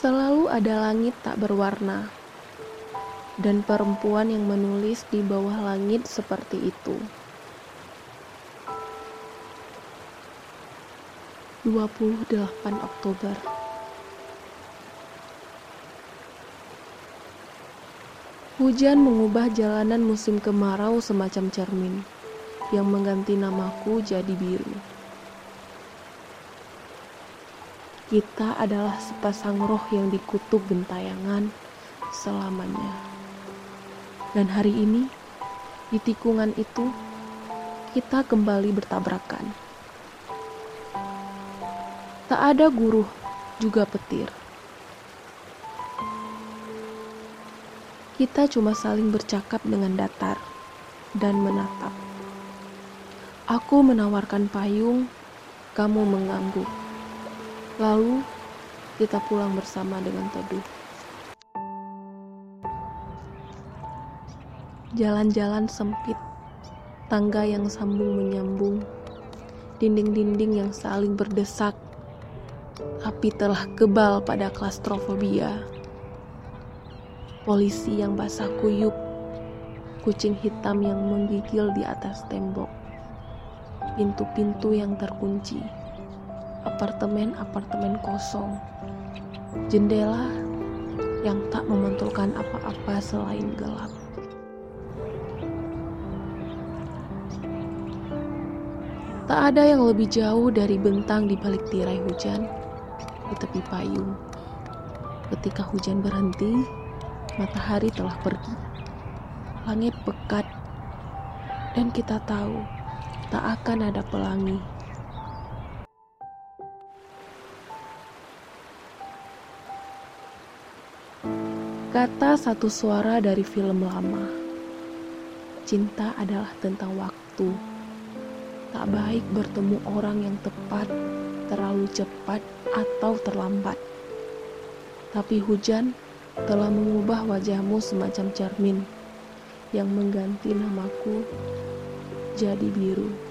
Selalu ada langit tak berwarna, dan perempuan yang menulis di bawah langit seperti itu. 28 Oktober Hujan mengubah jalanan musim kemarau semacam cermin yang mengganti namaku jadi biru. Kita adalah sepasang roh yang dikutuk gentayangan selamanya. Dan hari ini, di tikungan itu, kita kembali bertabrakan. Tak ada guru, juga petir. Kita cuma saling bercakap dengan datar dan menatap. Aku menawarkan payung, kamu mengangguk. Lalu kita pulang bersama dengan teduh. Jalan-jalan sempit, tangga yang sambung menyambung, dinding-dinding yang saling berdesak, api telah kebal pada klastrofobia. Polisi yang basah kuyup, kucing hitam yang menggigil di atas tembok, pintu-pintu yang terkunci, apartemen-apartemen kosong, jendela yang tak memantulkan apa-apa selain gelap. Tak ada yang lebih jauh dari bentang di balik tirai hujan di tepi payung. Ketika hujan berhenti, matahari telah pergi. Langit pekat, dan kita tahu tak akan ada pelangi. Kata satu suara dari film lama. Cinta adalah tentang waktu. Tak baik bertemu orang yang tepat, terlalu cepat, atau terlambat. Tapi hujan telah mengubah wajahmu semacam cermin yang mengganti namaku jadi biru.